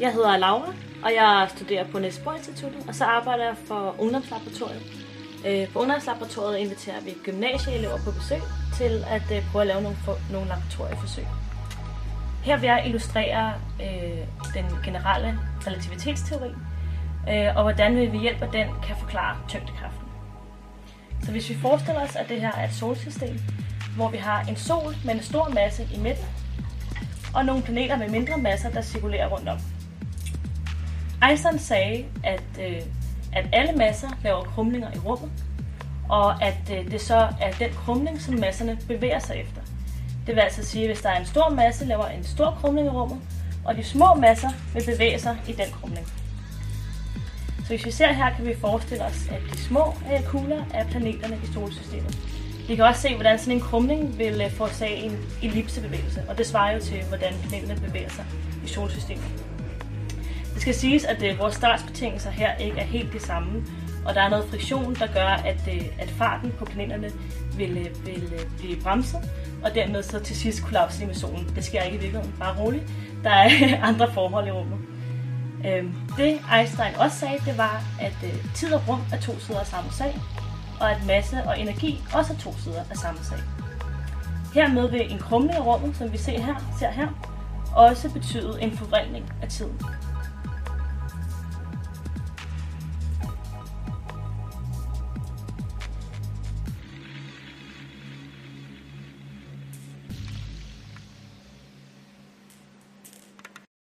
Jeg hedder Laura, og jeg studerer på Niels Bohr Instituttet, og så arbejder jeg for Ungdomslaboratoriet. Øh, på Ungdomslaboratoriet inviterer vi gymnasieelever på besøg til at øh, prøve at lave nogle, for, nogle laboratorieforsøg. Her vil jeg illustrere øh, den generelle relativitetsteori, øh, og hvordan vi ved hjælp af den kan forklare tyngdekraften. Så hvis vi forestiller os, at det her er et solsystem, hvor vi har en sol med en stor masse i midten, og nogle planeter med mindre masser, der cirkulerer rundt om. Einstein sagde, at, øh, at alle masser laver krumlinger i rummet, og at øh, det så er den krumling, som masserne bevæger sig efter. Det vil altså sige, at hvis der er en stor masse, laver en stor krumling i rummet, og de små masser vil bevæge sig i den krumling. Så hvis vi ser her, kan vi forestille os, at de små øh, kugler er planeterne i solsystemet. Vi kan også se, hvordan sådan en krumling vil øh, forårsage en ellipsebevægelse, og det svarer jo til, hvordan planeterne bevæger sig i solsystemet. Det skal siges, at øh, vores startsbetingelser her ikke er helt det samme, og der er noget friktion, der gør, at, øh, at farten på planeterne vil, øh, vil øh, blive bremset, og dermed så til sidst kollapse i med solen. Det sker ikke i virkeligheden, bare roligt. Der er andre forhold i rummet. Øhm, det Einstein også sagde, det var, at øh, tid og rum er to sider af samme sag, og at masse og energi også er to sider af samme sag. Hermed vil en krumling af rummet, som vi ser her, ser her også betyde en forvrængning af tiden.